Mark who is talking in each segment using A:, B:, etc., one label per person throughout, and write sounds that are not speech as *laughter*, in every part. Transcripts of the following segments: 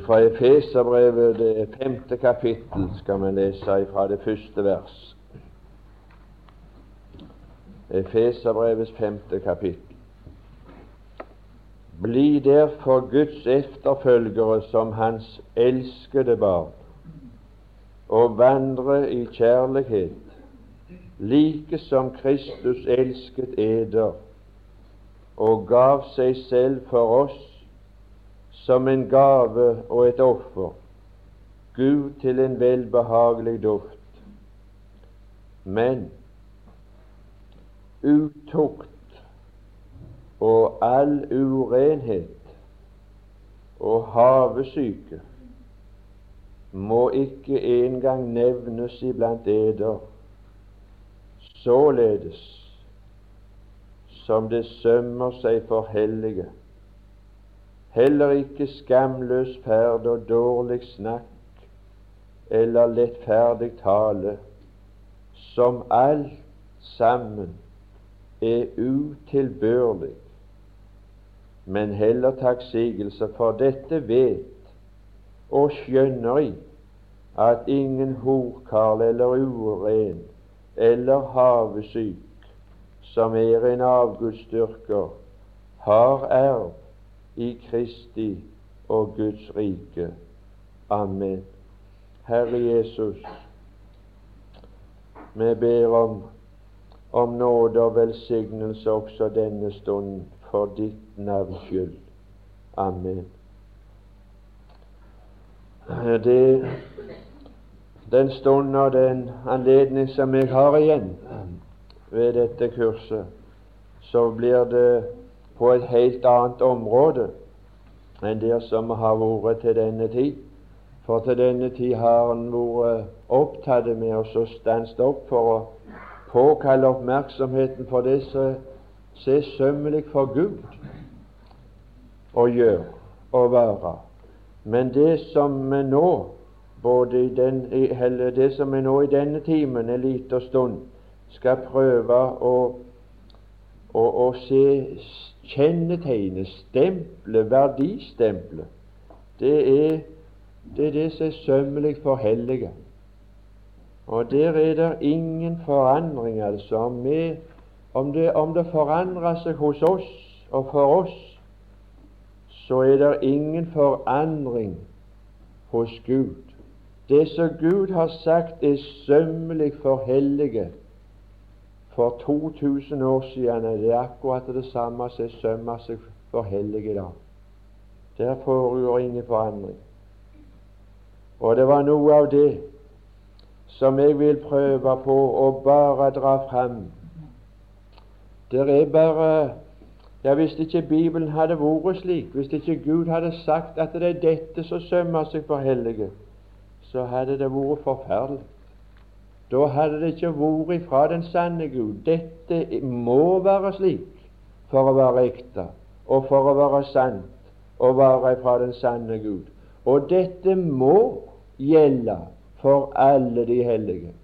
A: Fra Efeserbrevet, det femte kapittel, skal vi lese fra det første vers. Efeserbrevets femte kapittel. Bli derfor Guds efterfølgere som Hans elskede barn, og vandre i kjærlighet, like som Kristus elsket eder og gav seg selv for oss som en gave og et offer, Gud til en velbehagelig duft. Men utukt og all urenhet og havesyke må ikke engang nevnes iblant eder, således som det sømmer seg for hellige. Heller ikke skamløs ferd og dårlig snakk eller lettferdig tale, som alt sammen er utilbørlig men heller takksigelse, for dette vet og skjønner i at ingen horkarl eller uren eller havesyk som er en avgudsdyrker, har erv i Kristi og Guds rike. Amen. Herre Jesus, vi ber om, om nåde og velsignelse også denne stunden for ditt navns skyld. Amen. Det, den stund og den anledning som jeg har igjen ved dette kurset, så blir det på et helt annet område enn det som har vært til denne tid. For til denne tid har en vært opptatt med å stanse opp for å påkalle oppmerksomheten for det som er sømmelig for Gud å gjøre og være. Men det som vi nå både i den, eller det som vi nå i denne timen, en liten stund, skal prøve å, å, å se kjennetegnet, stempelet, verdistempelet, det er det, er det som er sømmelig for hellige. Og der er det ingen forandring, altså. Om, om, det, om det forandrer seg hos oss og for oss, så er det ingen forandring hos Gud. Det som Gud har sagt er sømmelig for hellige for 2000 år siden, er det akkurat det samme som sømmer seg for hellige dag. Der foregår ingen forandring. Og det var noe av det som jeg vil prøve på å bare dra fram. Det er bare ja, Hvis ikke Bibelen hadde vært slik, hvis ikke Gud hadde sagt at det er dette som sømmer seg for hellige, så hadde det vært forferdelig. Da hadde det ikke vært fra den sanne Gud. Dette må være slik for å være ekte, og for å være sant og være fra den sanne Gud. Og dette må gjelde for alle de hellige.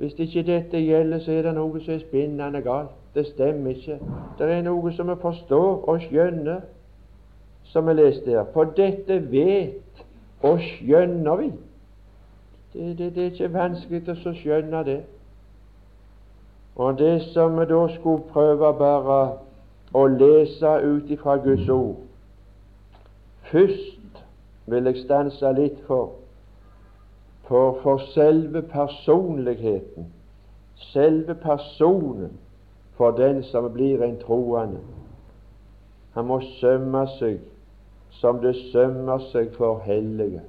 A: Hvis ikke dette gjelder, så er det noe som er spinnende galt. Det stemmer ikke. Det er noe som vi forstår og skjønner, som vi leste her. For dette vet og skjønner vi. Det, det, det er ikke vanskelig å skjønne det. Og det som vi da skulle prøve bare å lese ut ifra Guds ord Først vil jeg stanse litt for for, for selve personligheten, selve personen for den som blir en troende. Han må sømme seg som det sømmer seg for hellige.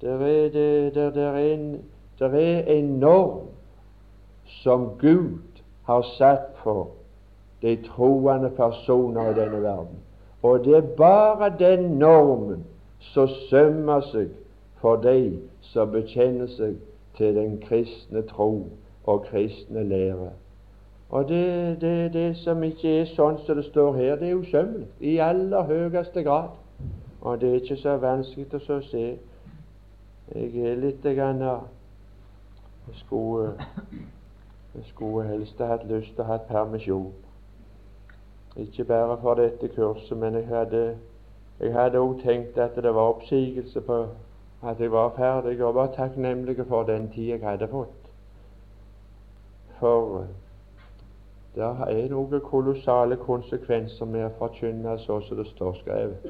A: Der er, det, der, der er, en, der er en norm som Gud har satt for de troende personer i denne verden. Og det er bare den normen som sømmer seg for de som bekjenner seg til den kristne tro og kristne lære. Og det, det, det som ikke er sånn som det står her, det er usømmelig i aller høyeste grad. Og det er ikke så vanskelig å se. Jeg er litt grann Jeg skulle, jeg skulle helst hatt lyst til å ha permisjon. Ikke bare for dette kurset, men jeg hadde Jeg hadde òg tenkt at det var oppsigelse på at jeg var ferdig, og var takknemlig for den tid jeg hadde fått. For det er noen kolossale konsekvenser med å forkynne så som det står skrevet.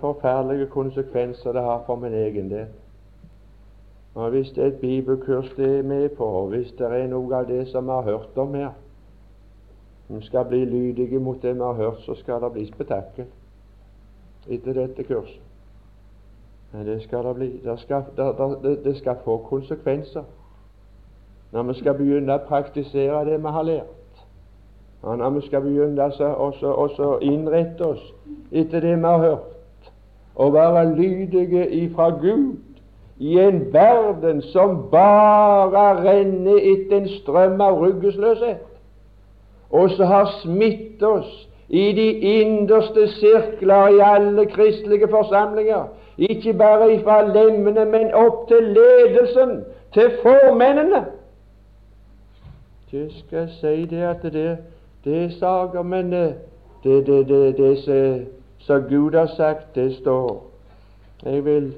A: Forferdelige konsekvenser det har for min egen del. Og Hvis det er et bibelkurs det er med på, og hvis det er noe av det som vi har hørt om her, vi skal bli lydige mot det vi har hørt, så skal det bli spetakkel etter dette kurset. Men det skal det bli. Det skal, det, det skal få konsekvenser når vi skal begynne å praktisere det vi har lært. Og når vi skal begynne å innrette oss etter det vi har hørt, og være lydige ifra Gud i en verden som bare renner etter en strøm av ruggesløshet, og som har smittet oss i de innerste sirkler i alle kristelige forsamlinger, ikke bare ifra lemmene, men opp til ledelsen, til formennene. Det skal jeg si det at det, det er saker, men det, det, det, det, det som Gud har sagt, det står. Jeg vil,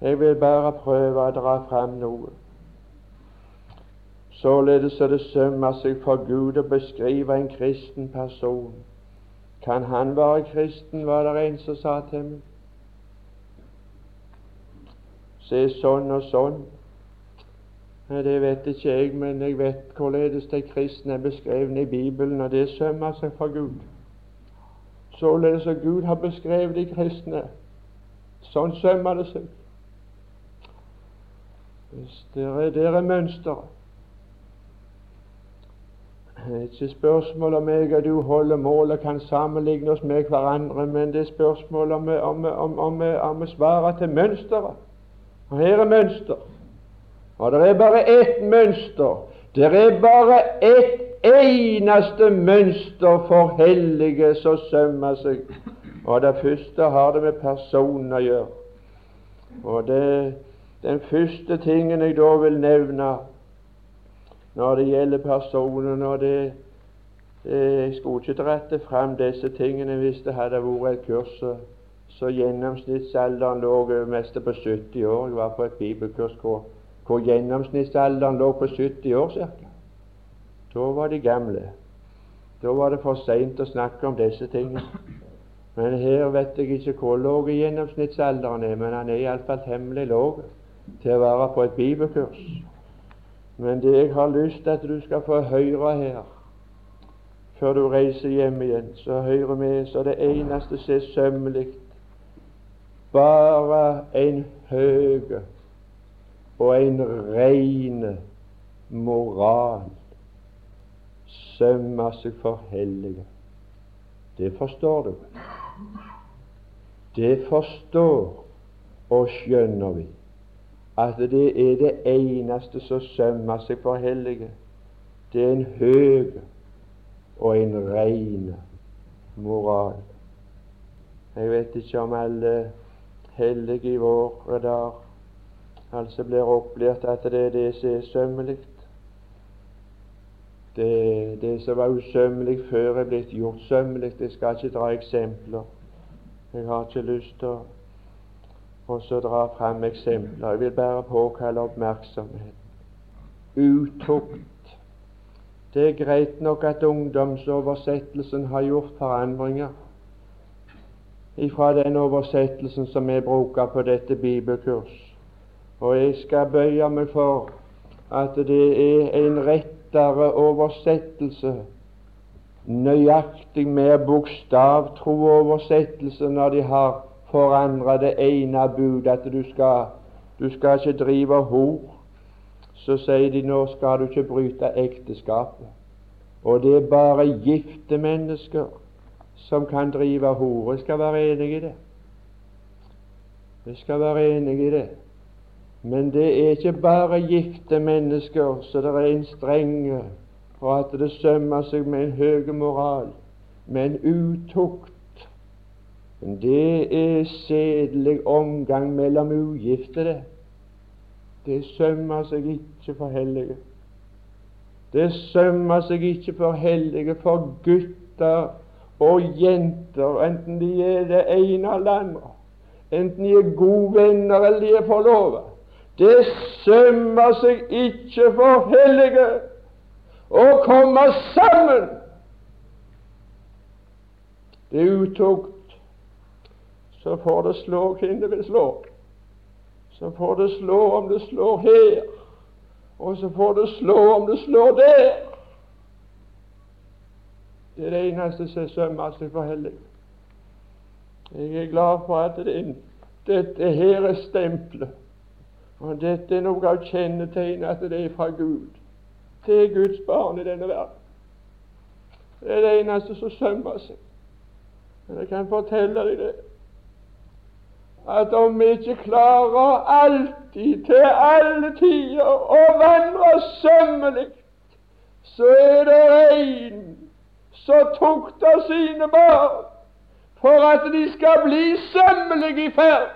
A: jeg vil bare prøve å dra fram noe. Således er det sømmer seg for Gud å beskrive en kristen person. Kan han være kristen, var det en som sa til meg. Se sånn og sånn. Det vet ikke jeg, men jeg vet hvorledes de kristne er beskrevet i Bibelen, og det sømmer seg for Gud. Således som Gud har beskrevet de kristne. Sånn sømmer det seg. Der er, dere er ikke spørsmål om jeg og du holder mål og kan sammenligne oss med hverandre, men det er spørsmål om, om, om, om vi svarer til mønsteret. Og her er mønster. Og det er bare ett mønster. Det er bare ett eneste mønster for hellige som sømmer seg. Og det første har det med personen å gjøre. Og det, den første tingen jeg da vil nevne når det gjelder personen og det, Jeg skulle ikke dratt fram disse tingene hvis det hadde vært et kurs så gjennomsnittsalderen lå mest på 70 år. Jeg var på et bibelkurs hvor hvor gjennomsnittsalderen lå på 70 år ca. Da var de gamle. Da var det for seint å snakke om disse tingene. Men her vet jeg ikke hvor lav gjennomsnittsalderen er, men han er iallfall temmelig lav til å være på et bibelkurs. Men det jeg har lyst til at du skal få høre her før du reiser hjem igjen, så hører vi så det eneste som er sømmelig, bare en høg og en rein moral sømmer seg for hellige. Det forstår du. Det forstår og skjønner vi, at det er det eneste som sømmer seg for hellige. Det er en høy og en rein moral. Jeg vet ikke om alle hellige i våre dager altså blir opplært at det er det som er sømmelig. Det, det som var usømmelig før, er blitt gjort sømmelig. Jeg skal ikke dra eksempler. Jeg har ikke lyst til å dra fram eksempler. Jeg vil bare påkalle oppmerksomhet. Utukt. Det er greit nok at ungdomsoversettelsen har gjort forandringer ifra den oversettelsen som vi bruker på dette bibelkurs. Og jeg skal bøye meg for at det er en rettere oversettelse, nøyaktig mer bokstavtro oversettelse, når de har forandra det ene bud, at du skal, du skal ikke drive hor. Så sier de nå skal du ikke bryte ekteskapet. Og det er bare gifte mennesker som kan drive hor. Jeg skal være enig i det. Jeg skal være enig i det. Men det er ikke bare gifte mennesker så det er en strenge, for at det sømmer seg med en høy moral, men utukt. Det er sedelig omgang mellom ugifte, det. Det sømmer seg ikke for hellige. Det sømmer seg ikke for hellige, for gutter og jenter, enten de er det ene eller andre, enten de er gode venner eller de er forlova, det sømmer seg ikke for hellige å komme sammen. Det er utukt. Så får det slå hvem det vil slå. Så får det slå om det slår her, og så får det slå om det slår der. Det er det eneste som sømmer seg for hellig. Jeg er glad for at det, dette her er stempelet. Og dette er noe av kjennetegnet at det er fra Gud. Det er Guds barn i denne verden. Det er det eneste som sømmer seg. Men jeg kan fortelle deg det at om vi ikke klarer alltid, til alle tider, å vandre sømmelig, så er det en som tukter sine barn for at de skal bli sømmelige i ferd.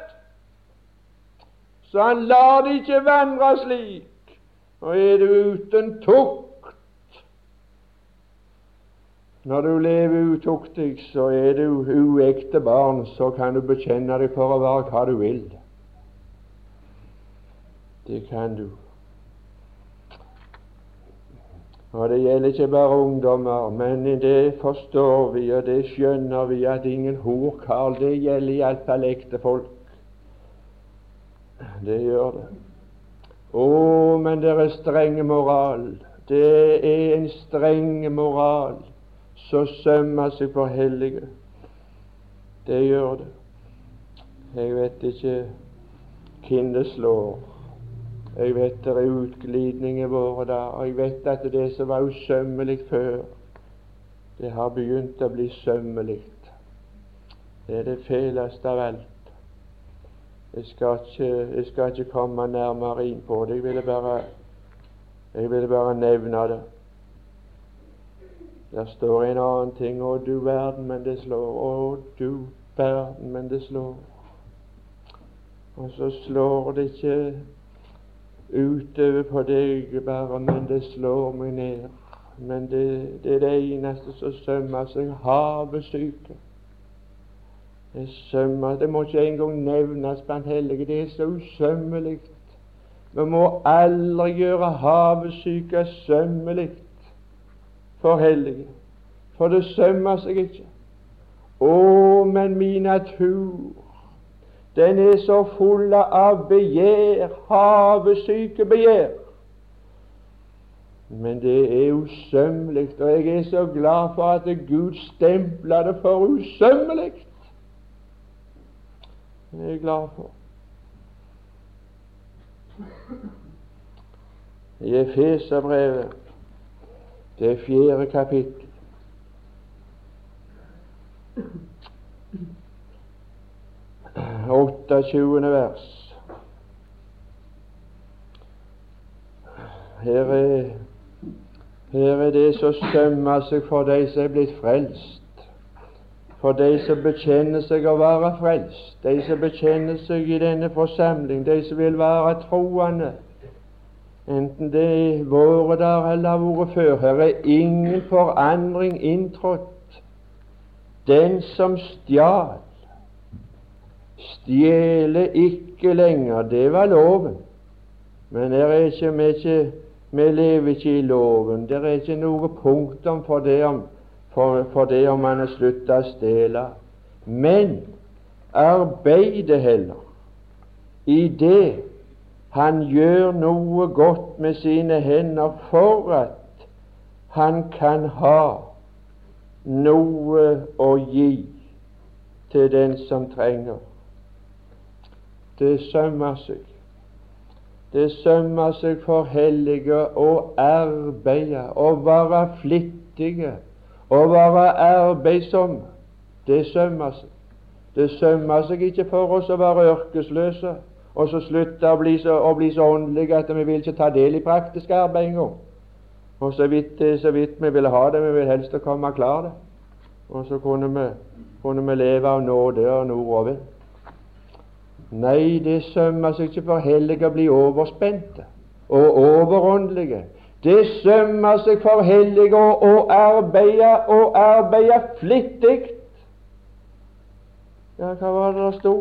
A: Så han lar det ikke vandre slik. Og er du uten tukt Når du lever utuktig, så er du uekte barn, så kan du bekjenne deg for å være hva du vil. Det kan du. Og det gjelder ikke bare ungdommer, men det forstår vi, og det skjønner vi, at ingen horkarl, det gjelder iallfall ektefolk. Det gjør det. Å, men det er strenge moral. Det er en streng moral som sømmer seg for hellige. Det gjør det. Jeg vet ikke hvem det slår. Jeg vet det er utglidninger våre da, og jeg vet at det som var usømmelig før, det har begynt å bli sømmelig. Det er det feleste av alt. Jeg skal, ikke, jeg skal ikke komme nærmere inn på det. Jeg ville bare, jeg ville bare nevne det. Der står en annen ting. Å, du verden, men det slår. Å, du verden, men det slår. Og så slår det ikke utover på deg bare, men det slår meg ned. Men det, det er det eneste som sømmer seg. Havesyke. Det sømmer Det må ikke engang nevnes blant hellige. Det er så usømmelig. Vi må aldri gjøre havesyke sømmelig for hellige, for det sømmer seg ikke. Å, men min natur den er så full av begjær, havesyke begjær. Men det er usømmelig, og jeg er så glad for at Gud stempla det for usømmelig. Er jeg glad for. I Efeserbrevet, det fjerde kapittel 28. vers. Her er, her er det som sømmer seg for de som er blitt frelst, for de som bekjenner seg å være frelst, de som bekjenner seg i denne forsamling, de som vil være troende, enten det er våre der eller har vært før. Her er ingen forandring inntrådt. Den som stjal, stjeler ikke lenger, det var loven. Men er ikke, vi, ikke, vi lever ikke i loven. Det er ikke noe punktum for det om, for, for det om han har slutta å stjele. Men arbeide heller i det han gjør noe godt med sine hender for at han kan ha noe å gi til den som trenger. Det sømmer seg. Det sømmer seg for hellige å arbeide, å være flittige, å være arbeidsomme. Det sømmer seg. Det sømmer seg ikke for oss å være ørkesløse og så slutte å bli så, å bli så åndelige at vi vil ikke ta del i praktisk arbeid engang. Og så vidt, så vidt vi vil ha det, vi vil helst komme klar det. Og så kunne vi, kunne vi leve av nåde og nordover. Nei, det sømmer seg ikke for hellige å bli overspente og overåndelige. Det sømmer seg for hellige å arbeide og arbeide flittig. Ja, hva var det der sto?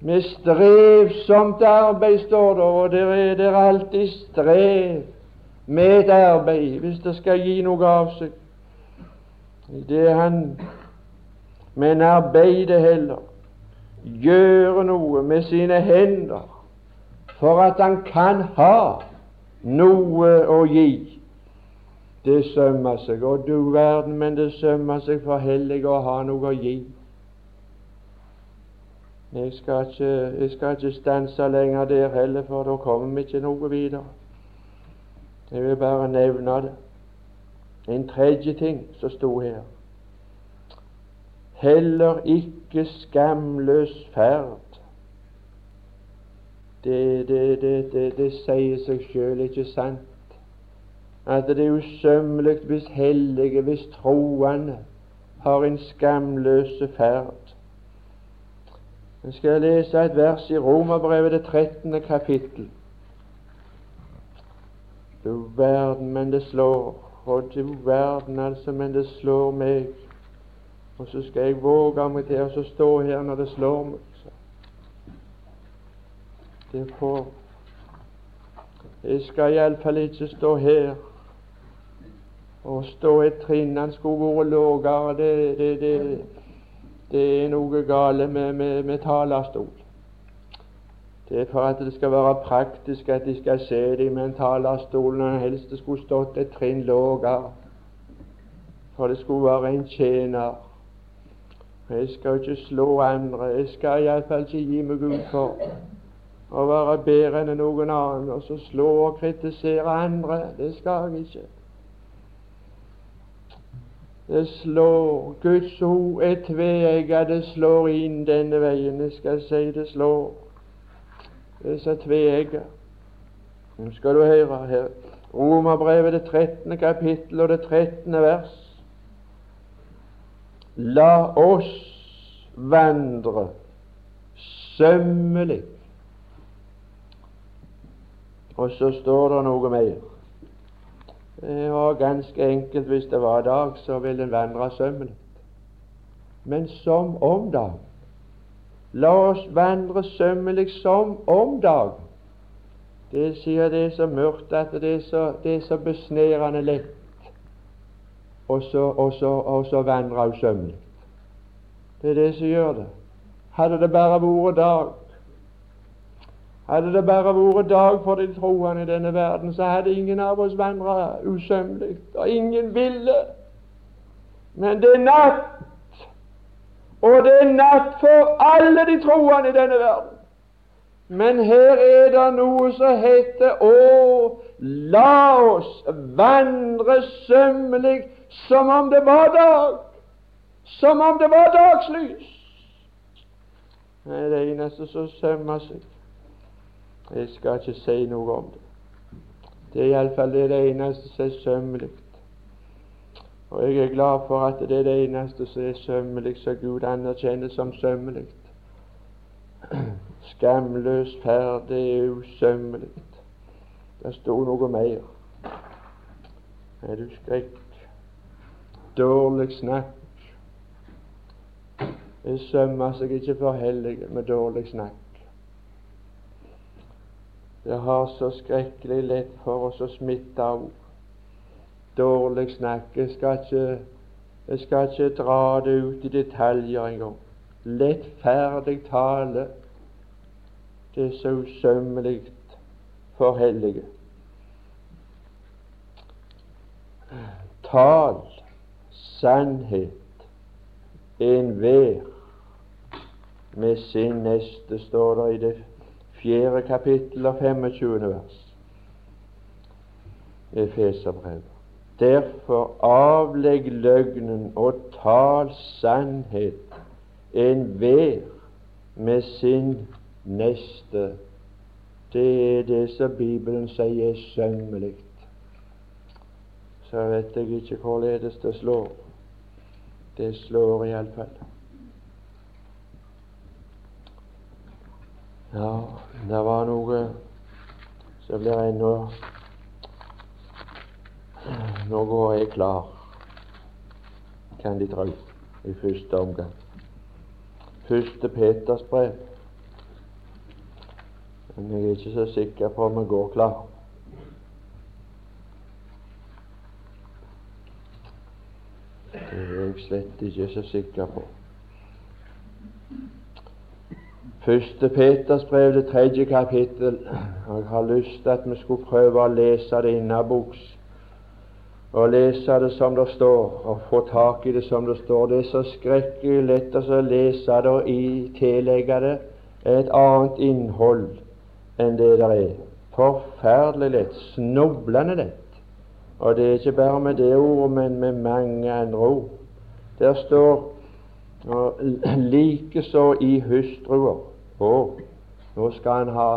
A: Med strevsomt arbeid, står det, og det er, det alltid strev med et arbeid hvis det skal gi noe av seg. Det er han men arbeider heller, gjøre noe med sine hender for at han kan ha noe å gi. Det sømmer seg, og du verden, men det sømmer seg for hellige å ha noe å gi. Jeg skal ikke, jeg skal ikke stanse lenger der heller, for da kommer vi ikke noe videre. Jeg vil bare nevne det. En tredje ting som sto her. Heller ikke skamløs ferd. Det, det, det, det sier seg sjøl, ikke sant? At det er usømmelig hvis hellige, hvis troende, har en skamløse ferd. Jeg skal lese et vers i Romerbrevet, det 13. kapittel. Du verden, men det slår. Og du verden, altså, men det slår meg. Og så skal jeg våge meg til å stå her når det slår meg. Det får Jeg skal iallfall ikke stå her og stå et trinn. Han skulle vært lavere. Det, det, det, det er noe gale med, med, med talerstol. Det er for at det skal være praktisk at de skal se det med en talerstol, når helst det skulle stått et trinn lavere. For det skulle være en tjener. Jeg skal ikke slå andre. Jeg skal iallfall ikke gi meg ut for å være bedre enn noen annen og så slå og kritisere andre. Det skal jeg ikke. Det slår Guds ord er tveegget, det slår inn denne veien. Jeg skal si det slår. Det er så tveegget. Nå skal du høre her. Romerbrevet, det 13. kapittel og det 13. vers. La oss vandre sømmelig. Og så står det noe mer. Var ganske enkelt hvis det var dag, så ville en vandre sømmelig. Men som om dag. La oss vandre sømmelig som om dag. Det sier det er så mørkt at det er så, det er så besnærende lett og så, og så, og vandre usømmelig. Det er det som gjør det. Hadde det bare vært dag, hadde det bare vært dag for de troende i denne verden, så hadde ingen av oss vandra usømmelig, og ingen ville. Men det er natt, og det er natt for alle de troende i denne verden. Men her er det noe som heter Å, la oss vandre sømmelig som om det var dag, som om det var dagslys. Det er det eneste som sømmer seg. Jeg skal ikke si noe om det. Det er iallfall det, det eneste som er sømmelig. Og jeg er glad for at det er det eneste som er sømmelig, som Gud anerkjenner som sømmelig. *clears throat* Skamløs ferd, det er usømmelig. Det sto noe mer. Er du skrekk? Dårlig snakk. Det sømmer seg ikke for hellige med dårlig snakk. Det har så skrekkelig lett for oss å smitte av dårlig snakk. Jeg skal ikke, jeg skal ikke dra det ut i detaljer engang. Lettferdig tale, det er så usømmelig for hellige. Tal sannhet enhver med sin neste, står det i det fjerde kapittel og 25. vers. Efeserbrevet. Derfor avlegg løgnen og tal sannhet enhver med sin neste. Det er det som Bibelen sier er sømmelig. Så vet jeg ikke hvorledes det slår. Det slår iallfall. Ja, det var noe så blir jeg nå Nå går jeg klar, kan de tro, i første omgang. Første Peters brev. Men jeg er ikke så sikker på om jeg går klar. Det er jeg slett ikke så sikker på. Første Peters brev, det tredje kapittel. Jeg har lyst til at vi skulle prøve å lese det innabords. Og lese det som det står, og få tak i det som det står. Det er så skrekkelig lett å lese det og tillegge det et annet innhold enn det der er. Forferdelig lett. Snublende lett. Og det er ikke bare med det ordet, men med mange andre ord. Der står likeså i hustruer. Å, nå skal, ha,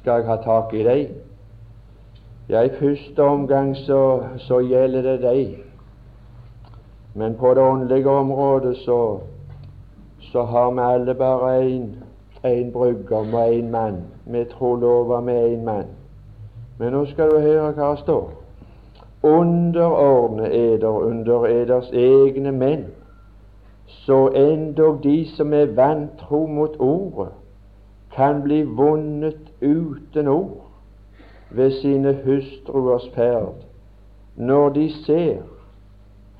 A: skal jeg ha tak i deg. Ja, i første omgang så, så gjelder det deg. Men på det åndelige området så, så har vi alle bare én brudgom og én mann. Vi tror lova med én mann. Men nå skal du høre hva det står. Underordne eder under eders egne menn, så endog de som er vantro mot ordet, kan bli vunnet uten ord ved sine hustruers ferd, når de ser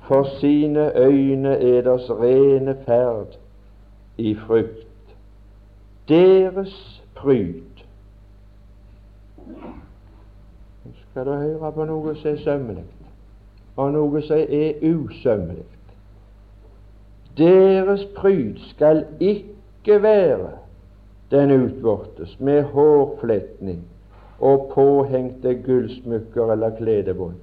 A: for sine øyne eders rene ferd i frykt. Deres pryd Nå skal du høre på noe som er sømmelig, og noe som er usømmelig. Deres pryd skal ikke være den utvortes med hårfletning og påhengte gullsmykker eller kledebånd.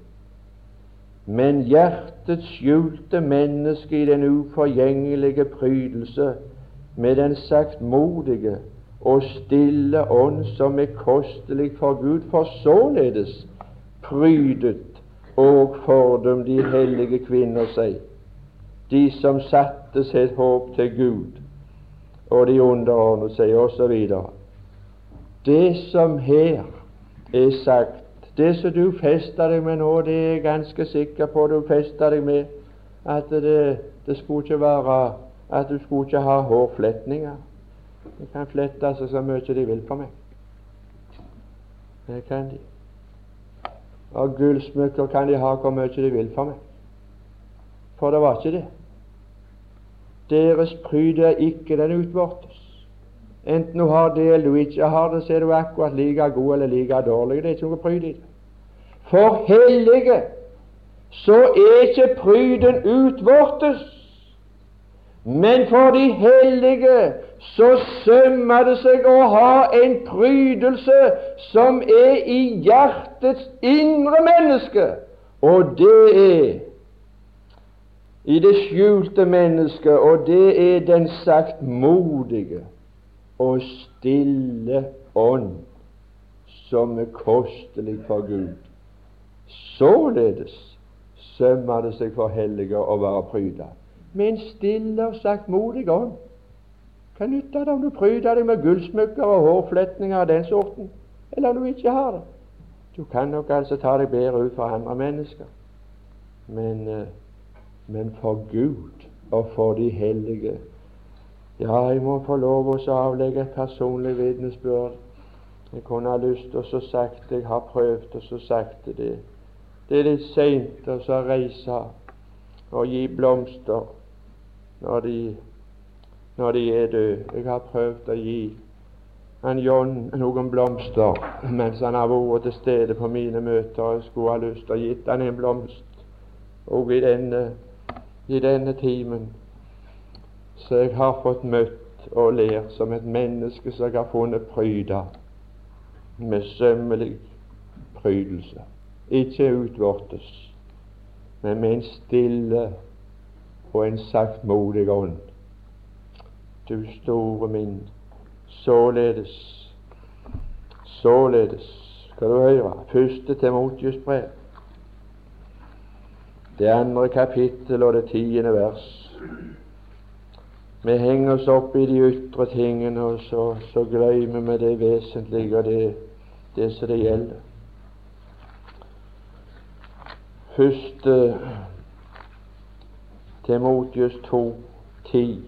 A: Men hjertets skjulte menneske i den uforgjengelige prydelse med den saktmodige og stille ånd som er kostelig for Gud, for således prydet og fordum de hellige kvinner seg, de som satte sitt håp til Gud og de underordnet seg, osv. Det som her er sagt, det som du fester deg med nå, det er jeg ganske sikker på du fester deg med at det, det skulle ikke være at du skulle ikke ha hårfletninger. De kan flette seg så mye de vil på meg. Det kan de. Og gullsmykker kan de ha hvor mye de vil for meg. For det var ikke det. Deres pryd er ikke den utvortes. Enten du har det eller du ikke har det, så er du akkurat like god eller like dårlig. Det er ikke noe pryd i det. For hellige så er ikke pryden utvortes. Men for de hellige så sømmer det seg å ha en prydelse som er i hjertets indre menneske, og det er i det skjulte mennesket, og det er den saktmodige og stille ånd som er kostelig for Gud. Således sømmer det seg for hellige å være pryda med en stille og saktmodig ånd. Hva nytter det om du pryder deg med gullsmykker og hårfletninger av den sorten, eller om du ikke har det? Du kan nok altså ta deg bedre ut for andre mennesker, men uh, men for Gud og for de hellige. Ja, jeg må få lov å avlegge et personlig vitnesbyrd. Jeg kunne ha lyst til å sagt Jeg har prøvd og så sagt det. Det er litt seint å reise og gi blomster når de, når de er døde. Jeg har prøvd å gi han John noen blomster mens han har vært til stede på mine møter. Jeg skulle ha lyst til å gitt han en blomst og i denne i denne timen så jeg har fått møtt og lært som et menneske som jeg har funnet pryda med sømmelig prydelse. Ikke utvortes, men med en stille og en saktmodig ånd. Du store min, således, således skal du høre, første Timotius brev, det andre kapittel og det tiende vers. Vi henger oss opp i de ytre tingene, og så, så glemmer vi det vesentlige og det, det som det gjelder. Først eh, Timotius 2, 10.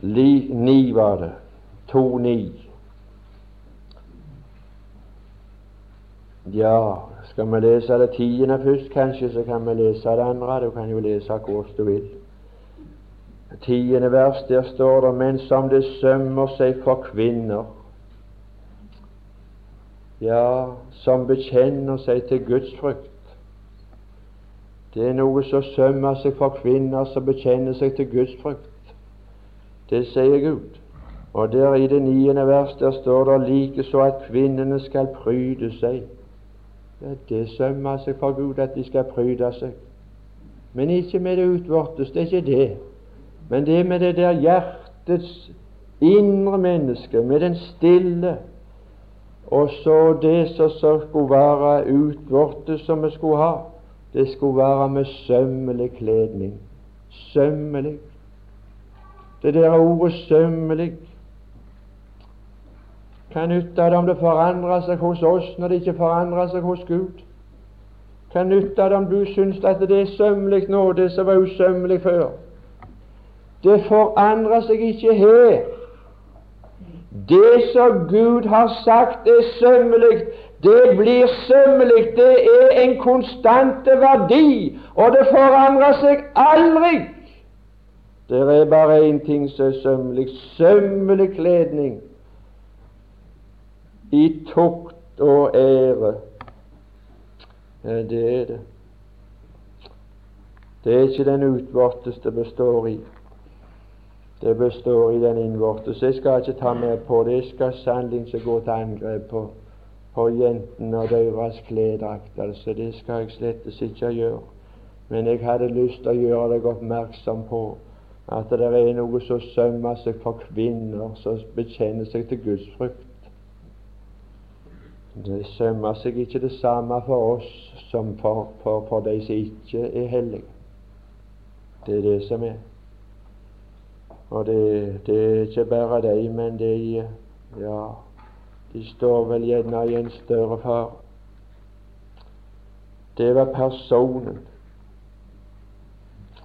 A: Li, ni var det. To ni. Ja, skal vi lese det tiende først, kanskje, så kan vi lese det andre. Du kan jo lese hvordan du vil. Tiende vers, der står det Men som det sømmer seg for kvinner, ja, som bekjenner seg til Guds frykt. Det er noe som sømmer seg for kvinner som bekjenner seg til Guds frykt. Det sier Gud. Og der i det niende vers der står det likeså at kvinnene skal pryde seg. Det sømmer seg for Gud at de skal pryde seg. Men ikke med det utvortes, det er ikke det. Men det med det der hjertets indre menneske, med den stille, og så det som skulle være utvortes som vi skulle ha, det skulle være med sømmelig kledning. Sømmelig. Det der ordet 'sømmelig' kan nytte det om det forandrer seg hos oss når det ikke forandrer seg hos Gud. Kan nytte det om du syns at det er sømmelig nå, det som var usømmelig før. Det forandrer seg ikke her. Det som Gud har sagt er sømmelig, det blir sømmelig. Det er en konstante verdi, og det forandrer seg aldri. Det er bare én ting som er sømmelig sømmelig kledning i tukt og ære. Ja, det er det. Det er ikke den utvortes det består i. Det består i den innvortes. Jeg skal ikke ta mer på det. Jeg skal sannelig ikke gå til angrep på, på jentene og deres klesdrakt. Altså, det skal jeg slett ikke gjøre. Men jeg hadde lyst til å gjøre deg oppmerksom på at det er noe som sømmer seg for kvinner som bekjenner seg til Guds frykt. Det sømmer seg ikke det samme for oss som for, for, for de som ikke er hellige. Det er det som er. Og det, det er ikke bare de, men de ja, de står vel gjerne i en større fare. Det var personen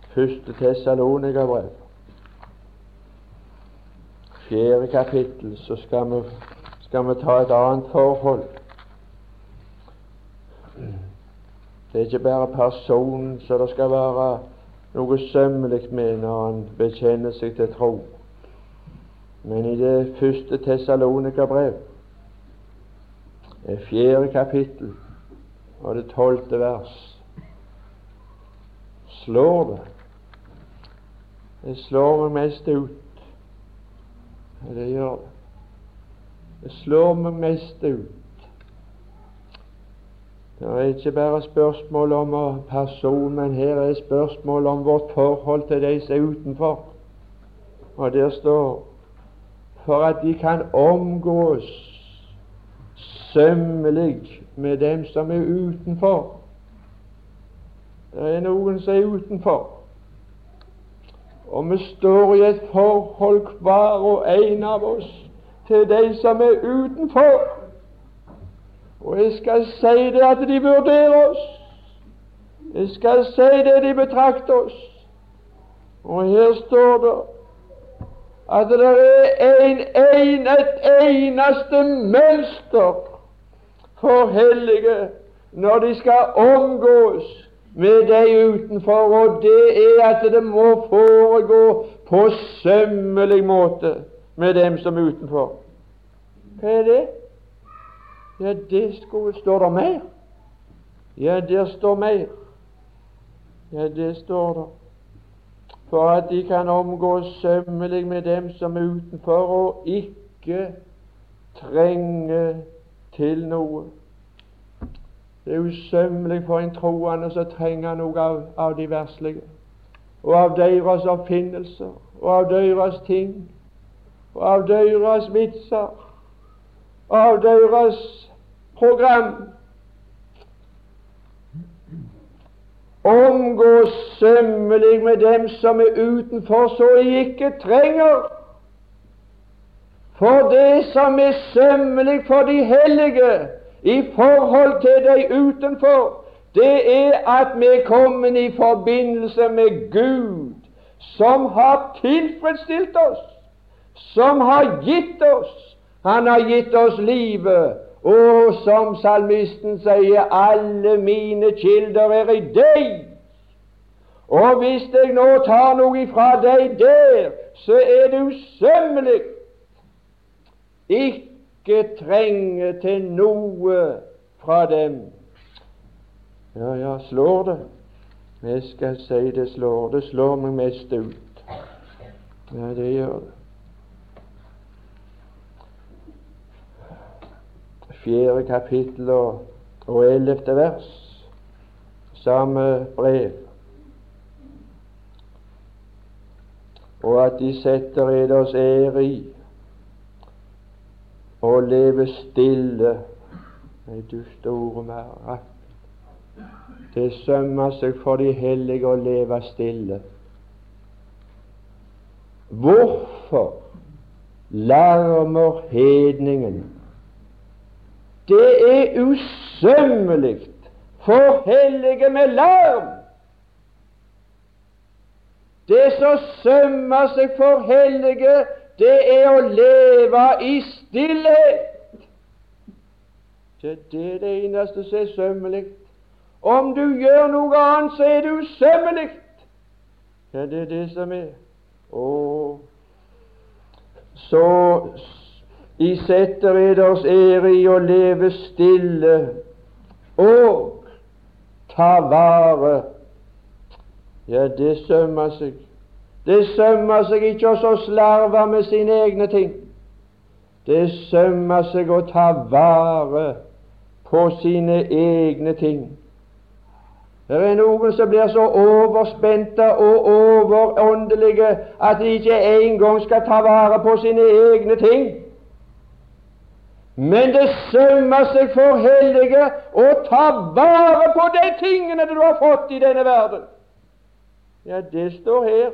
A: Første Tessalonika-brev, fjerde kapittel, så skal vi, skal vi ta et annet forhold. Det er ikke bare personen så det skal være noe sømmelig med når han bekjenner seg til tro. Men i det første Tessalonika-brev, fjerde kapittel og det tolvte vers, slår det det slår meg mest ut. Det gjør det. Det slår meg mest ut. Det er ikke bare spørsmål om person, men her er spørsmål om vårt forhold til de som er utenfor. Og der står for at de kan omgås sømmelig med dem som er utenfor. Det er noen som er utenfor. Og vi står i et forhold, hver og en av oss, til de som er utenfor. Og jeg skal si det at de vurderer oss. Jeg skal si det de betrakter oss. Og her står det at det er en, en, et eneste mønster for hellige når de skal omgås med de utenfor, og det er at det må foregå på sømmelig måte med dem som er utenfor. Hva er det? Ja, det skulle, står der mer. Ja, der står mer. Ja, det står der. For at de kan omgås sømmelig med dem som er utenfor, og ikke trenge til noe. Det er usømmelig for en troende som trenger noe av, av de verslige, og av deres oppfinnelser, og av deres ting, og av deres vitser, og av deres program. Omgå sømmelig med dem som er utenfor, så jeg ikke trenger. For det som er sømmelig for de hellige, i forhold til de utenfor, det er at vi er kommet i forbindelse med Gud, som har tilfredsstilt oss, som har gitt oss Han har gitt oss livet, og som salmisten sier, alle mine kilder er i deg. Og hvis jeg nå tar noe ifra deg der, så er det usømmelig ikke trenge til noe fra dem. Ja, ja, slår det? Jeg skal si det slår. Det slår meg mest ut. Ja, det gjør det. Fjerde kapittel og, og ellevte vers, samme brev. Og at de setter eders ære i og leve stille. Nei, du store mære. Det sømmer seg for de hellige å leve stille. Hvorfor larmer hedningen? Det er usømmelig for hellige med larm. Det som sømmer seg for hellige, det er å leve i stillhet. Det er det eneste som er sømmelig. Om du gjør noe annet, så er det usømmelig. Ja, det er det som er. Og så I setter eders ære i å leve stille og ta vare. Ja, det sømmer seg. Det sømmer seg ikke å slarve med sine egne ting. Det sømmer seg å ta vare på sine egne ting. Det er noen som blir så overspente og overåndelige at de ikke engang skal ta vare på sine egne ting. Men det sømmer seg for hellige å ta vare på de tingene du har fått i denne verden. Ja, det står her.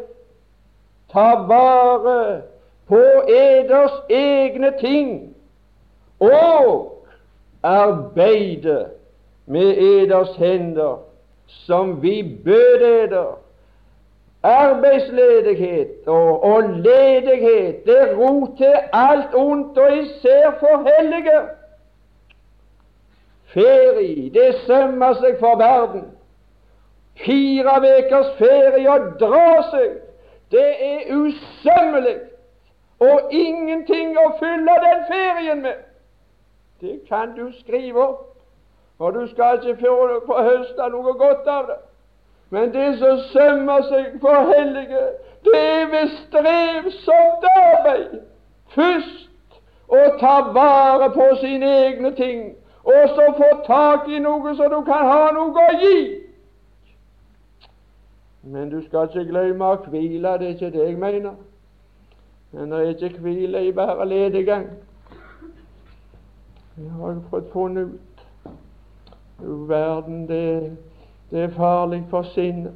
A: Ta vare på eders egne ting og arbeide med eders hender som vi bød Arbeidsledighet og, og ledighet, det rot til alt ondt, og især for hellige. Ferie, det sømmer seg for verden. Fire ukers ferie og dra seg, det er usømmelig, og ingenting å fylle den ferien med. Det kan du skrive opp. Og du skal ikke få høste noe godt av det. Men det som sømmer seg for hellige, det er ved strevsomt arbeid først å ta vare på sine egne ting, og så få tak i noe så du kan ha noe å gi. Men du skal ikke glemme å hvile, det er ikke det jeg mener. Men det er ikke hvile i bare lediggang. Det har jeg fått funnet ut. Du verden, det, det er farlig for sinnet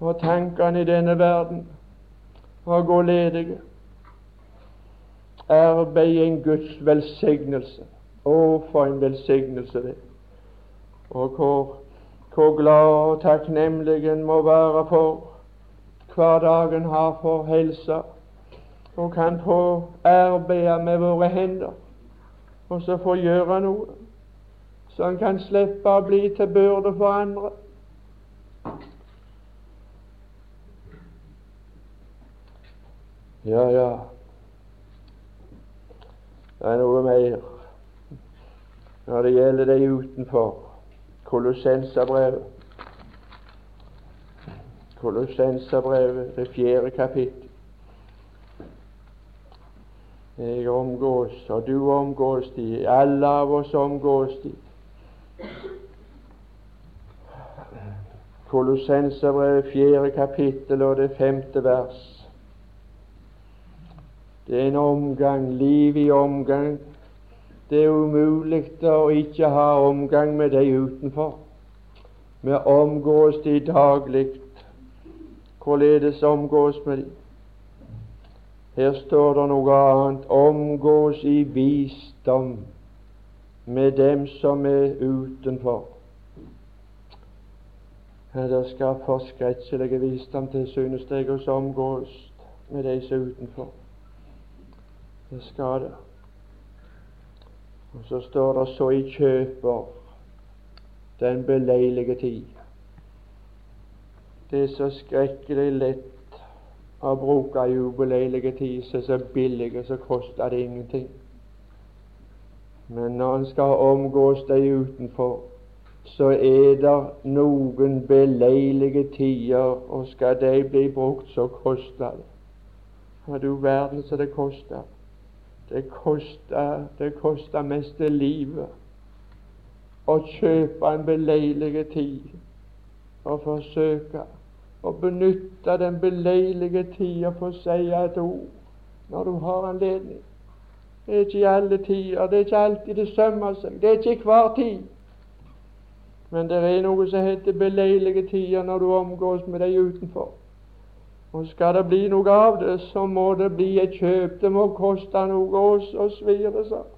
A: og tankene i denne verden å gå ledige. Arbeid er en Guds velsignelse. Å, for en velsignelse det Og hvor, hvor glad og takknemlig en må være for hverdagen har for helsa, og kan få arbeide med våre hender, og så få gjøre noe så han kan slippe å bli til byrde for andre. Ja, ja, det er noe mer når det gjelder de utenfor. Kolossenserbrevet. Kolossenserbrevet, det fjerde kapittel. Jeg omgås, og du omgås de, alle av oss omgås de. Kolossenserbrevet, fjerde kapittel og det femte vers. Det er en omgang, liv i omgang. Det er umulig å ikke ha omgang med de utenfor. Vi omgås de daglig. Hvorledes omgås med de? Her står det noe annet. Omgås i visdom med dem som er utenfor. Det skal forskretselige visdom til, synes deg å omgås med de som er utenfor. Det skal det. Og så står det så i kjøper den beleilige tid. Det er så skrekkelig lett å bruke ei ubeleilige tid som er så billig, så koster det ingenting. Men når en skal omgås de utenfor, så er det noen beleilige tider, og skal de bli brukt, så koster det. Har du verden så det koster? Det koster, det koster mest livet å kjøpe en beleilig tid og forsøke å benytte den beleilige tida for å si et ord når du har anledning. Det er ikke i alle tider, det er ikke alltid det sømmer seg, det er ikke hver tid. Men det er noe som heter beleilige tider når du omgås med deg utenfor. Og skal det bli noe av det, så må det bli et kjøp. Det må koste noe, og så svir det seg.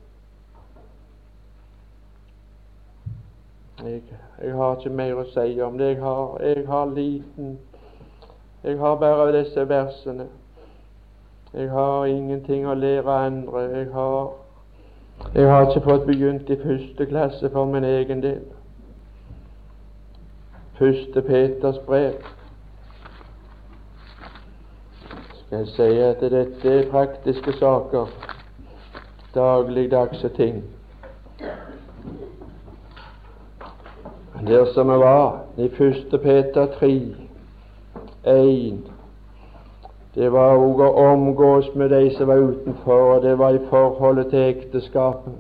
A: Jeg, jeg, har ikke mer å si om det. Jeg har, jeg har liten Jeg har bare disse versene. Jeg har ingenting å lære andre. Jeg har, jeg har ikke fått begynt i første klasse for min egen del. Første Peters brev. Skal jeg si at dette er praktiske saker, dagligdagse ting. der som vi var i første Peter 3, 1. Det var òg å omgås med de som var utenfor, og det var i forholdet til ekteskapet.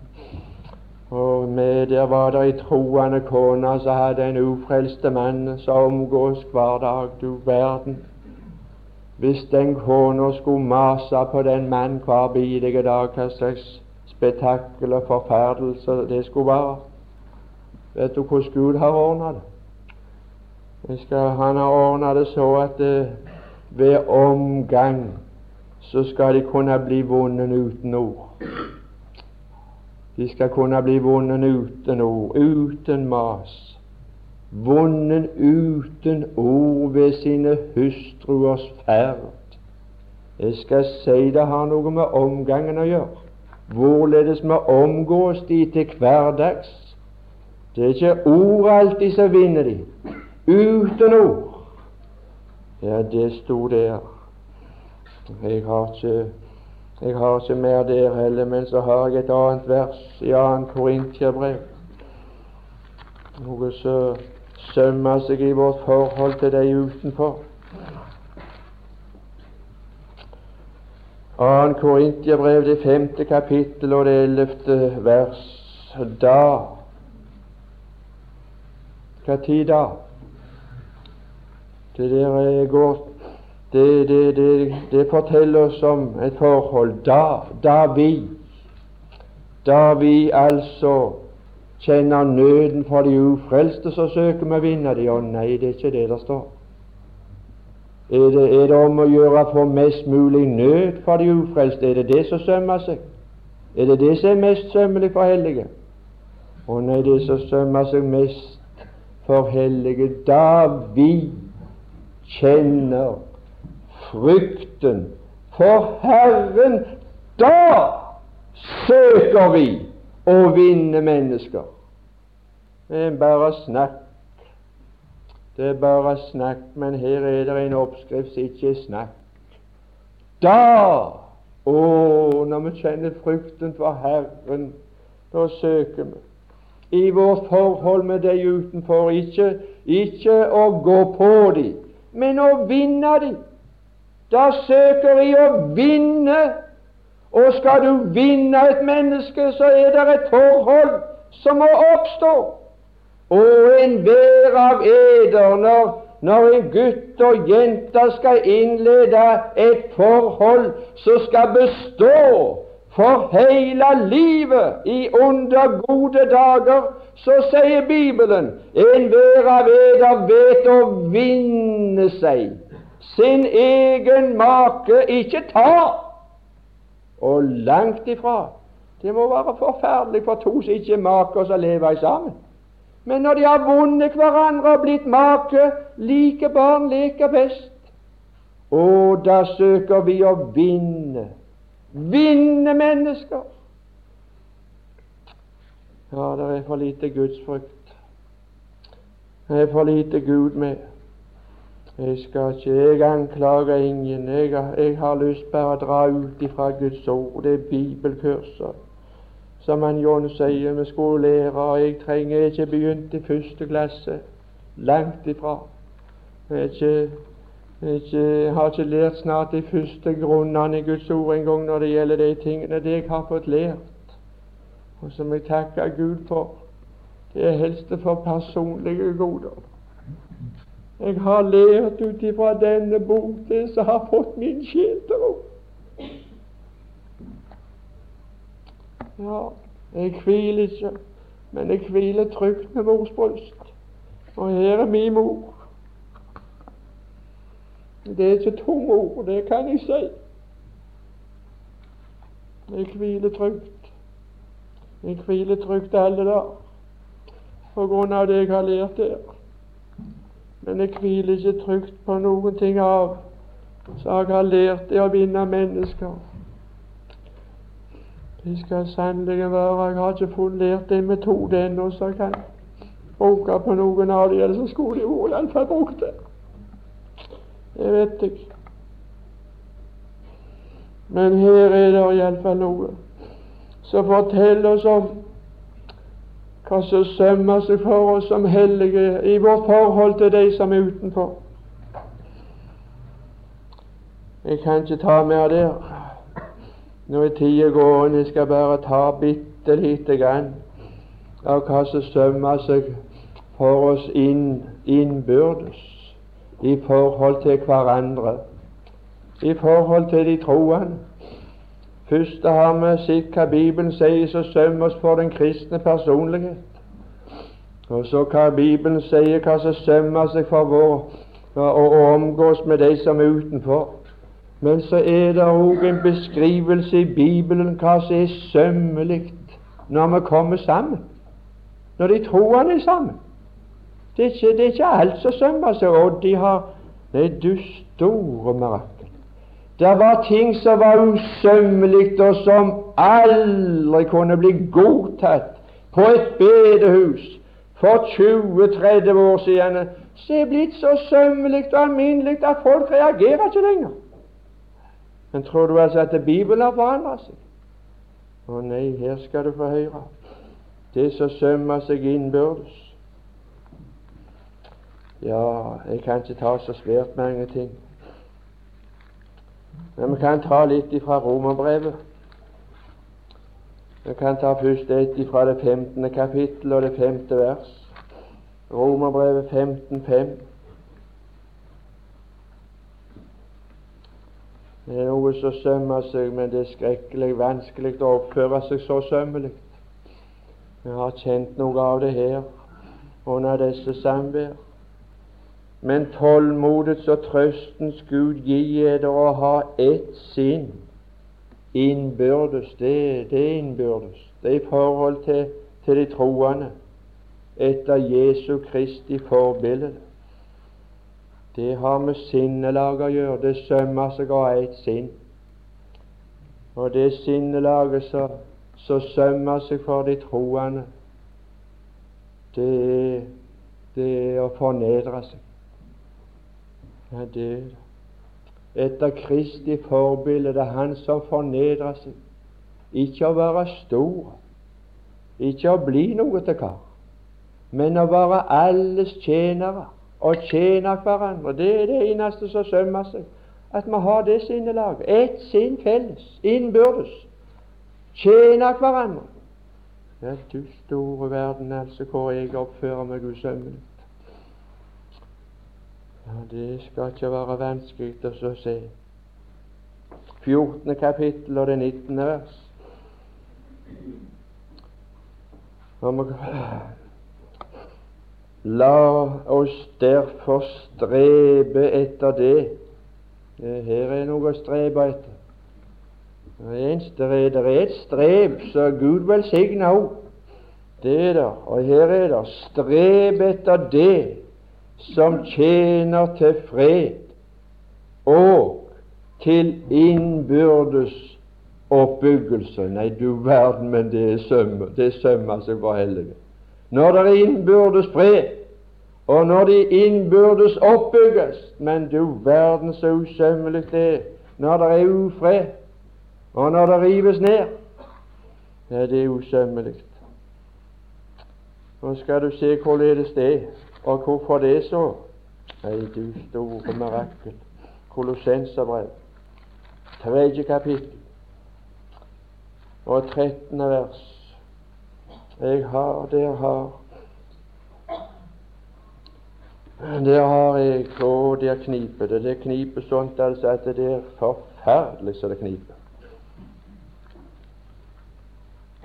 A: Og med der var det ei troende kone som hadde en ufrelste mann som omgås hver dag. Du verden. Hvis den kona skulle mase på den mann hver bidige dag, hva slags spetakkel og forferdelse det skulle være. Vet du hvordan Gud har ordna det? Han har ordna det så at uh, ved omgang så skal de kunne bli vunnet uten ord. De skal kunne bli vunnet uten ord, uten mas. Vunnet uten ord ved sine hustruers ferd. Jeg skal si det har noe med omgangen å gjøre. Hvorledes vi omgås de til hverdags det er ikke ord alltid som vinner de. Uten ord. Ja, det sto der. Jeg har ikke jeg har ikke mer der heller, men så har jeg et annet vers i 2. Korintiabrev. Noe som sømmer seg i vårt forhold til de utenfor. 2. Korintiabrev, det femte kapittel og det ellevte vers. Da hva tid da? Det der går det, det, det, det, forteller oss om et forhold da, da vi da vi altså kjenner nøden for de ufrelste, så søker vi å vinne de. Å nei, det er ikke det det står. Er det, er det om å gjøre å få mest mulig nød for de ufrelste? Er det det som sømmer seg? Er det det som er mest sømmelig for hellige? Å nei, det som sømmer seg mest for hellige da vi kjenner frykten for Herren, da søker vi å vinne mennesker. Det er bare snakk. Det er bare snakk, men her er det en oppskrift som ikke er snakk. Da, å, når vi kjenner frykten for Herren, da søker vi i vårt forhold med de utenfor. Ikke, ikke å gå på dem, men å vinne de. Da søker vi å vinne. Og skal du vinne et menneske, så er det et forhold som må oppstå. Og enhver av eder, når, når en gutt og jente skal innlede et forhold som skal bestå for hele livet i under gode dager, så sier Bibelen enhver av eder vet å vinne seg sin egen make, ikke ta. Og langt ifra. Det må være forferdelig for to som ikke er makers å leve sammen. Men når de har vunnet hverandre og blitt make, like barn leker best. Og da søker vi å vinne. Vinne mennesker. Ja, det er for lite gudsfrykt. Det er for lite Gud med. Jeg skal ikke Jeg anklager ingen. Jeg, jeg har lyst bare å dra ut ifra Guds ord. Det er bibelkurser. Som han John sier vi skulle lære. Jeg trenger ikke begynt i første klasse. Langt ifra. Jeg, ikke, ikke, har ikke lært snart de første grunnene i Guds ord engang når det gjelder de tingene. Det jeg har fått lært, og som jeg takker Gud for, det er helst for personlige goder. Jeg har lært ut ifra denne bok det som har fått min sjel til ro. Ja, jeg hviler ikke, men jeg hviler trygt med mors bryst. Og her er min mor. Det er ikke tung ord, det kan jeg si. Jeg hviler trygt. Jeg hviler trygt alle dager på grunn av det jeg har lært der. Men jeg hviler ikke trygt på noen ting av så jeg har lært det å vinne mennesker. Det skal sannelig være. Jeg har ikke fått lært en metode ennå så jeg kan bruke på noen av de, ellers skulle de vært iallfall brukt det. Det vet jeg. Men her er det iallfall noe som forteller oss om hva som sømmer seg for oss som hellige i vårt forhold til de som er utenfor. Jeg kan ikke ta mer der. Nå er tida gående. Jeg skal bare ta bitte lite grann av hva som sømmer seg for oss inn, innbyrdes i forhold til hverandre, i forhold til de troende. Først har vi sett hva Bibelen sier som sømmer oss for den kristne personlighet. Og så hva Bibelen sier, hva som sømmer seg for vår å omgås med de som er utenfor. Men så er det òg en beskrivelse i Bibelen hva som er sømmelig når vi kommer sammen. Når de troende er sammen. Det er ikke, det er ikke alt som sømmer seg, og de har Nei, du store mirakel. Det var ting som var usømmelig, og som aldri kunne bli godtatt på et bedehus for 20-30 år siden. Så er blitt så sømmelig og alminnelig at folk reagerer ikke lenger. Men tror du altså at Bibelen har forandret seg? Å nei, her skal du få høre. Det som sømmer seg innbyrdes. Ja, jeg kan ikke ta så svært mange ting. Men vi kan ta litt fra Romerbrevet. Vi kan ta først et fra det 15. kapittel og det femte vers. Romerbrevet 15.5. Det er noe som sømmer seg, men det er skrekkelig vanskelig å oppføre seg så sømmelig. Vi har kjent noe av det her under disse samvær. Men tålmodets og trøstens Gud gi eder å ha ett sinn innbyrdes. Det, det innbyrdes. Det er i forhold til, til de troende etter Jesu Kristi forbilde. Det har med sinnelag å gjøre. Det sømmer seg å ha ett sinn. Og det sinnelaget som sømmer seg for de troende, det det er å fornedre seg er død. Etter Kristi forbilde det er Han som fornedrer seg. Ikke å være stor, ikke å bli noe til kar, men å være alles tjenere og tjene hverandre. Det er det eneste som sømmer seg. At vi har det sinnelaget. Ett sinn felles, innbyrdes. Tjene hverandre. Ja, du store verden, altså, hvor jeg oppfører meg usømmelig. Ja, Det skal ikke være vanskelig å se. 14. kapittel og det 19. vers. La oss derfor strebe etter det. Her er noe å strebe etter. Det er et strev, så Gud velsigne òg. Det er det. Og her er det streb etter det som tjener til fred og til innbyrdes oppbyggelse. Nei, du verden, men det er sømmer, det sømmer seg for hellige. Når det er innbyrdes fred, og når de innbyrdes oppbygges Men du verden så usømmelig det er når det er ufred, og når det rives ned. Ja, det er usømmelig. Nå skal du se hvorledes det er, og hvorfor det så. Nei, du store mirakel. Kolossenserbrev, tredje kapittel og trettende vers. Jeg har, der har Der har jeg Og der kniper det. Det kniper sånt altså at det er forferdelig så det kniper.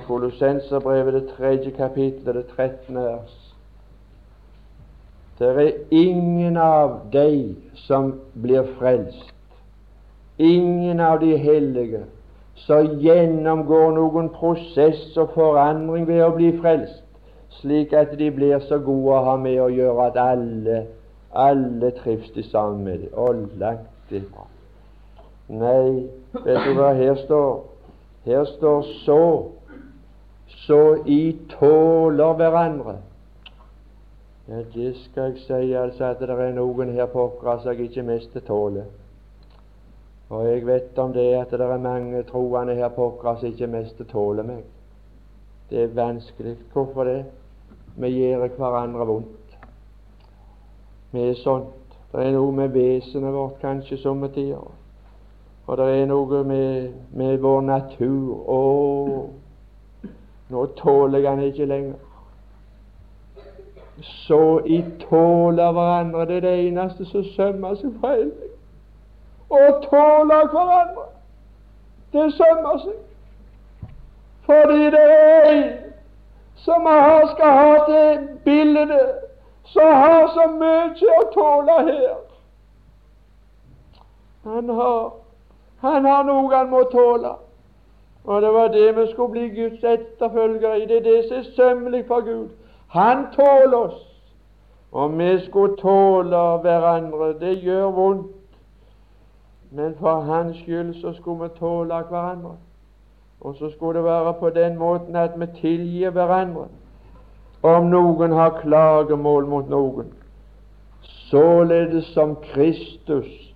A: Kolossenserbrevet, det tredje kapittel, det trettende vers. Det er ingen av de som blir frelst, ingen av de hellige, som gjennomgår noen prosess og forandring ved å bli frelst, slik at de blir så gode å ha med å gjøre at alle, alle trives de sammen med dem. Og langt ifra. Nei, vet du hva her står? Her står så så I tåler hverandre. Ja, det skal jeg si, altså at det er noen her på Åkra som jeg ikke mest tåler. Og jeg vet om det at det er mange troende her på Åkra som ikke mest tåler meg. Det er vanskelig. Hvorfor det? Vi gjør hverandre vondt. Vi er sånt. Det er noe med vesenet vårt kanskje somme tider. Og det er noe med, med vår natur. Å, nå tåler jeg han ikke lenger. Så i tåler hverandre. Det er det eneste som sømmer seg fra helvete. Å tåle hverandre, det sømmer seg. Fordi det er en som har, skal ha det bildet, som har så mye å tåle her. Han har, han har noe han må tåle. Og det var det vi skulle bli Guds etterfølgere i. Det er det som er sømmelig for Gud. Han tåler oss. Og vi skulle tåle hverandre. Det gjør vondt. Men for Hans skyld så skulle vi tåle hverandre. Og så skulle det være på den måten at vi tilgir hverandre om noen har klagemål mot noen. Således som Kristus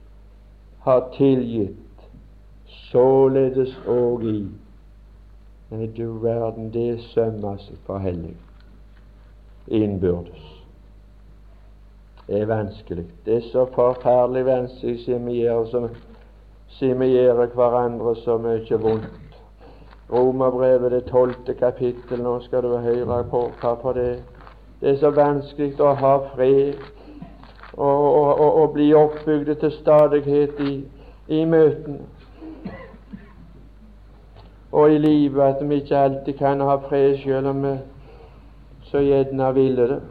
A: har tilgitt, således òg i Nei, du verden, det sømmer seg for hellig innbyrdes. Det er vanskelig. Det er så forferdelig vanskelig som, gjør hverandre så mye vondt. Romerbrevet, det tolvte kapittel, nå skal du høre på hva for det. Det er så vanskelig å ha fred og, og, og, og bli oppbygd til stadighet i, i møtene og i livet at vi ikke alltid kan ha fred selv om vi så gjerne ville det.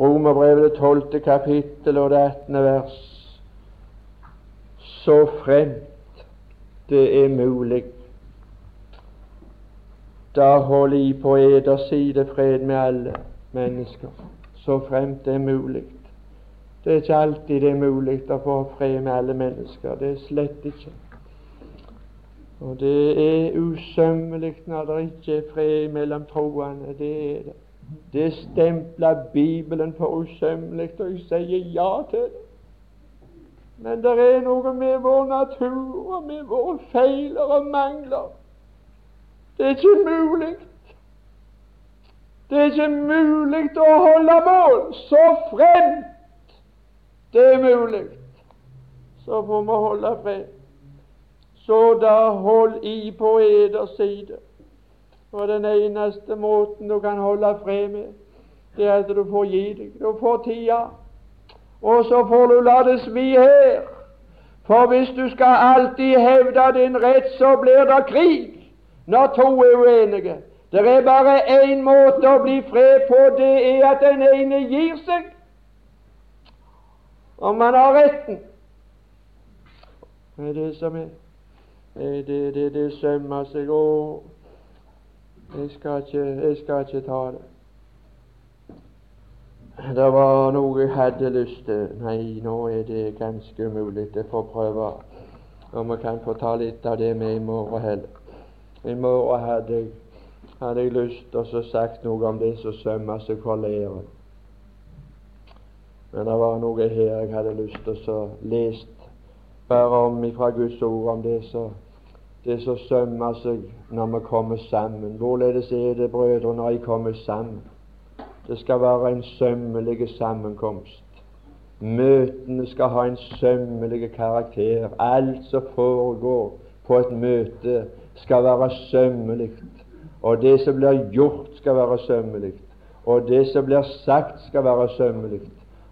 A: Romerbrevet det tolvte kapittel og det attende vers. Så fremt det er mulig, da hold i på eders side fred med alle mennesker. Så fremt det er mulig. Det er ikke alltid det er mulig å få fred med alle mennesker. Det er slett ikke. Og det er usømmelig når det ikke er fred mellom troende. Det er det. Det stempler Bibelen for usømmelig, og jeg sier ja til det. Men det er noe med vår natur og med våre feiler og mangler. Det er ikke mulig. Det er ikke mulig å holde mål så fremt det er mulig. Så får vi holde fred. Så da hold i på eders side. Og den eneste måten du kan holde fred med, det er at du får gi deg. Du får tida. Og så får du la det svi her. For hvis du skal alltid hevde din rett, så blir det krig når to er uenige. Det er bare én måte å bli fred på, det er at den ene gir seg. Om man har retten. Det er det som er. Det, det, det, det sømmer seg. Å, jeg skal ikke, ta det. Det var noe jeg hadde lyst til. Nei, nå er det ganske umulig. Jeg får prøve om vi kan få ta litt av det med i morgen heller. I morgen hadde jeg, hadde jeg lyst til å sagt noe om det som sømmer seg for læren. Men det var noe her jeg hadde lyst til å lest bare om ifra Guds ord, om det som det som sømmer seg når vi kommer sammen. Hvorledes er det, brødre, når jeg kommer sammen? Det skal være en sømmelig sammenkomst. Møtene skal ha en sømmelig karakter. Alt som foregår på et møte, skal være sømmelig. Og det som blir gjort, skal være sømmelig. Og det som blir sagt, skal være sømmelig.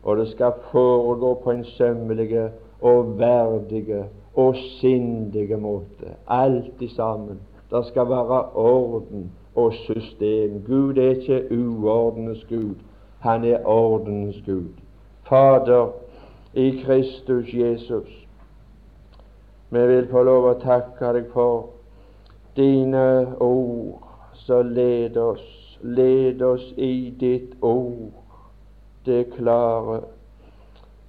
A: Og det skal foregå på en sømmelig og verdige og sindige måte. Alt i sammen. Det skal være orden og system. Gud er ikke uordenes Gud. Han er ordenens Gud. Fader, i Kristus Jesus, vi vil få lov å takke deg for dine ord som leder oss. Led oss i ditt ord, det klare.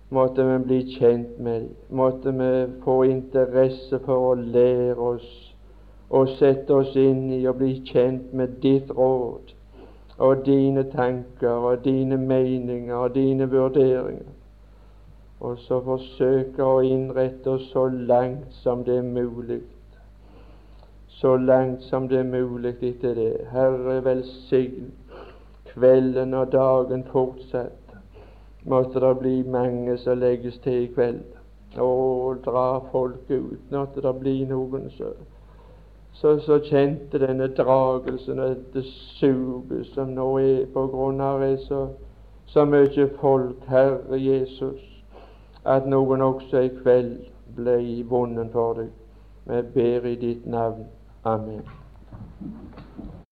A: Måtte vi bli kjent med dem. Måtte vi få interesse for å lære oss og sette oss inn i og bli kjent med ditt råd og dine tanker og dine meninger og dine vurderinger. Og så forsøke å innrette oss så langt som det er mulig. Så langt som det er mulig etter det. Herre, velsign kvelden og dagen fortsatt. Måtte det bli mange som legges til i kveld. Og dra folket ut. Måtte det bli noen som så, så kjente denne dragelsen og dette suget som nå er på grunn av det så, så mye folk, Herre Jesus, at noen også i kveld ble vunnet for deg. Vi ber i ditt navn. Amen.